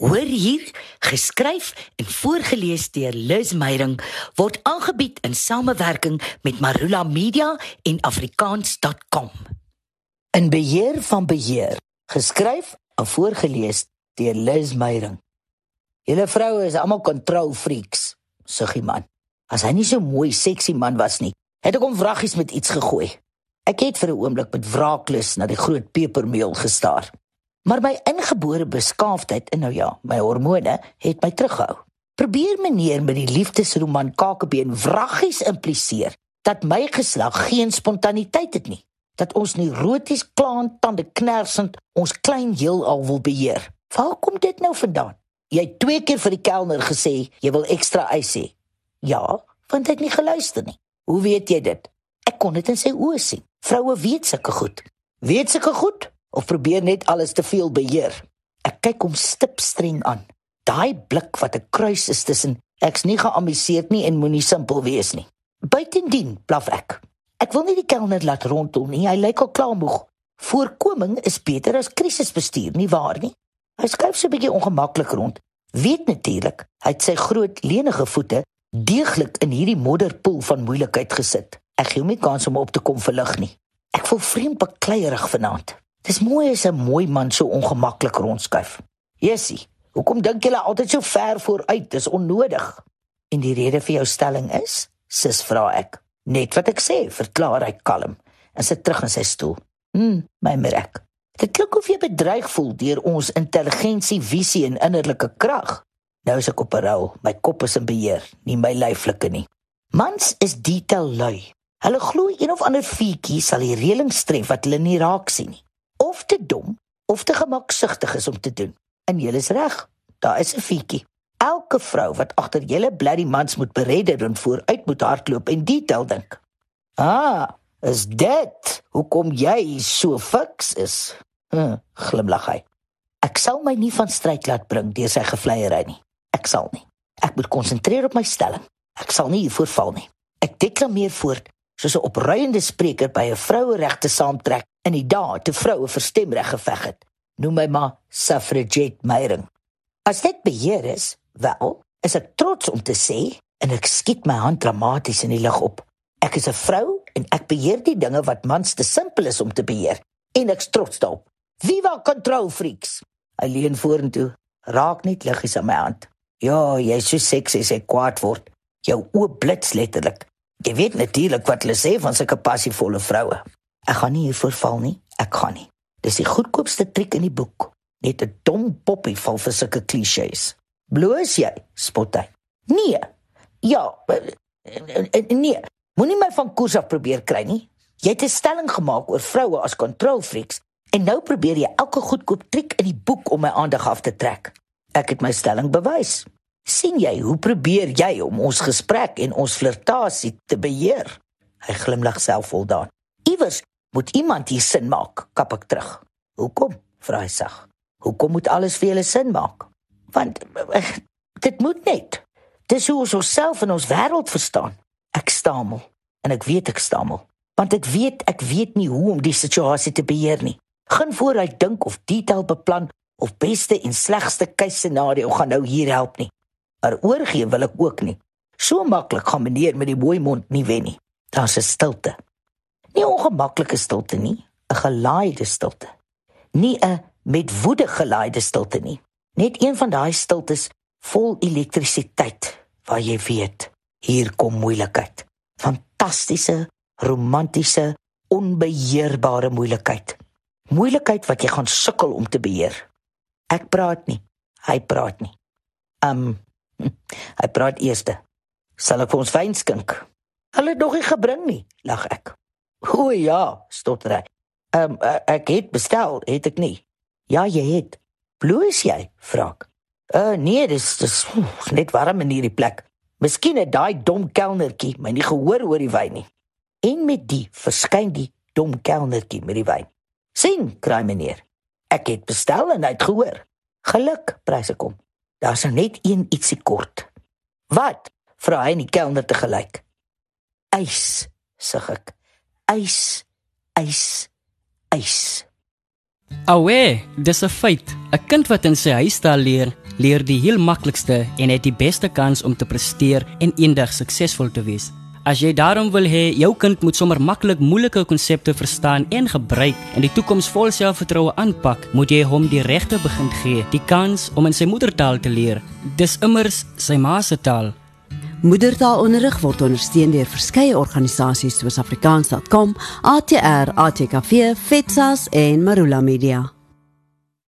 Hoor hier, geskryf en voorgeles deur Liz Meyerink word aangebied in samewerking met Marula Media en afrikaans.com. In beheer van beheer, geskryf en voorgeles deur Liz Meyerink. Julle vroue is almal control freaks, sug die man. As hy nie so mooi seksie man was nie, het ek hom vraggies met iets gegooi. Ek het vir 'n oomblik met wraaklus na die groot pepermeel gestaar. Maar my ingebore beskaafdheid en nou ja, my hormone het my teruggehou. Probeer meneer met die liefdesroman Kakebeen wraggies impliseer dat my geslag geen spontaniteit het nie, dat ons nie roties klaan tande knersend ons klein heelal wil beheer. Waar kom dit nou vandaan? Jy het twee keer vir die kelner gesê jy wil ekstra ys hê. Ja, want hy het nie geluister nie. Hoe weet jy dit? Ek kon dit in sy oë sien. Vroue weet sulke goed. Weet sulke goed? Of probeer net alles te veel beheer. Ek kyk hom stipstreng aan. Daai blik wat 'n kruis is tussen ek's nie geamuseerd nie en moenie simpel wees nie. Buitendien blaf ek. Ek wil nie die kelner laat rondom nie. Hy lyk al klaar moeg. Voorkoming is beter as krisisbestuur, nie waar nie? Hy skuif so 'n bietjie ongemaklik rond. Weet natuurlik, hy het sy groot lenige voete deeglik in hierdie modderpoel van moeilikheid gesit. Ek gee hom nie kans om op te kom verlig nie. Ek voel vreemd bekleierig vanaand. Dis mooi as 'n mooi man so ongemaklik rondskuif. Jessie, hoekom dink jy altyd so ver vooruit? Dis onnodig. En die rede vir jou stelling is? Sis vra ek. Net wat ek sê, verklaar hy kalm en sit terug in sy stoel. Hm, my merk. Dit klink of jy bedreig voel deur ons intelligensie, visie en innerlike krag. Nou is ek op 'n rol. My kop is in beheer, nie my lyflike nie. Mans is detail lui. Hulle glo een of ander fietjie sal die reëling stref wat hulle nie raak sien nie of te dom of te gemaksugtig is om te doen. En jy is reg. Daar is 'n fietjie. Elke vrou wat agter julle bloody mans moet beredder en vooruit moet hardloop en detail dink. Ah, is dit hoekom jy so fiks is? Hm, glimlag hy. Ek sal my nie van stryd laat bring deur sy gevleierery nie. Ek sal nie. Ek moet konsentreer op my stelling. Ek sal nie hiervoor val nie. Ek deklameer voort soos 'n opruiende spreker by 'n vroueregte saamtrek in die dae toe vroue vir stemreg geveg het. Noem my maar suffragette Meyering. As dit beheer is, wel, is ek trots om te sê en ek skiet my hand dramaties in die lug op. Ek is 'n vrou en ek beheer die dinge wat mans te simpel is om te beheer en ek trots daarop. Viva control freaks. Hy leun vorentoe, raak net liggies aan my hand. Ja, jy's so seksie sê kwaad word. Jou oë blits letterlik. Jy weet natuurlik wat hulle sê van sulke passievolle vroue. Ek gaan nie hiervoor val nie. Ek gaan nie. Dis die goedkoopste triek in die boek. Net 'n dom poppie val vir sulke klisjées. Bloos jy? Spot hy. Nee. Ja, nee. Moenie my van koers af probeer kry nie. Jy het 'n stelling gemaak oor vroue as control freaks en nou probeer jy elke goedkoop triek in die boek om my aandag af te trek. Ek het my stelling bewys sien jy hoe probeer jy om ons gesprek en ons flirtasie te beheer? Hy glimlag selfvoldaan. Iewers moet iemand hier sin maak, kap ek terug. Hoekom? vra hy sag. Hoekom moet alles vir julle sin maak? Want dit moet net. Dis hoe ons onsself en ons wêreld verstaan. Ek stamel en ek weet ek stamel, want ek weet ek weet nie hoe om die situasie te beheer nie. Geen vooruit dink of detail beplan of beste en slegste keuse scenario gaan nou hier help nie maar oorgee wil ek ook nie. So maklik gaan meneer met die mooi mond nie wen nie. Daar's 'n stilte. Nie ongemaklike stilte nie, 'n gelaaide stilte. Nie 'n met woede gelaaide stilte nie. Net een van daai stiltes vol elektrisiteit waar jy weet, hier kom moeilikheid. Fantastiese, romantiese, onbeheerbare moeilikheid. Moeilikheid wat jy gaan sukkel om te beheer. Ek praat nie, hy praat nie. Um Hy praat eerste. Sal ek vir ons wyn skink? Hulle het nog nie gebring nie, lag ek. O ja, stotter hy. Ehm um, ek het bestel, het ek nie. Ja, jy het. Bloos jy? vra ek. Uh nee, dis dis net warm in hierdie plek. Miskien het daai dom kelnertjie my nie gehoor oor die wyn nie. En met die verskyn die dom kelnertjie met die wyn. Sien, kraai meneer. Ek het bestel en hy het gehoor. Geluk, prys ek hom. Daar's nou net een ietsie kort. Wat? vra hy en die kelner te gelyk. Eis, sug ek. Eis, eis, eis. Awe, dis 'n feit. 'n Kind wat in sy huistaal leer, leer die heel maklikste en het die beste kans om te presteer en eendag suksesvol te wees. As jy daarom wil hê jou kind moet sommer maklik moeilike konsepte verstaan en gebruik en die toekoms vol selfvertroue aanpak, moet jy hom die regte begin gee, die kans om in sy moedertaal te leer. Dis immers sy ma se taal. Moedertaalonderrig word ondersteun deur verskeie organisasies soos Afrikaans.com, ATR, ATKV, FETSAS en Marula Media.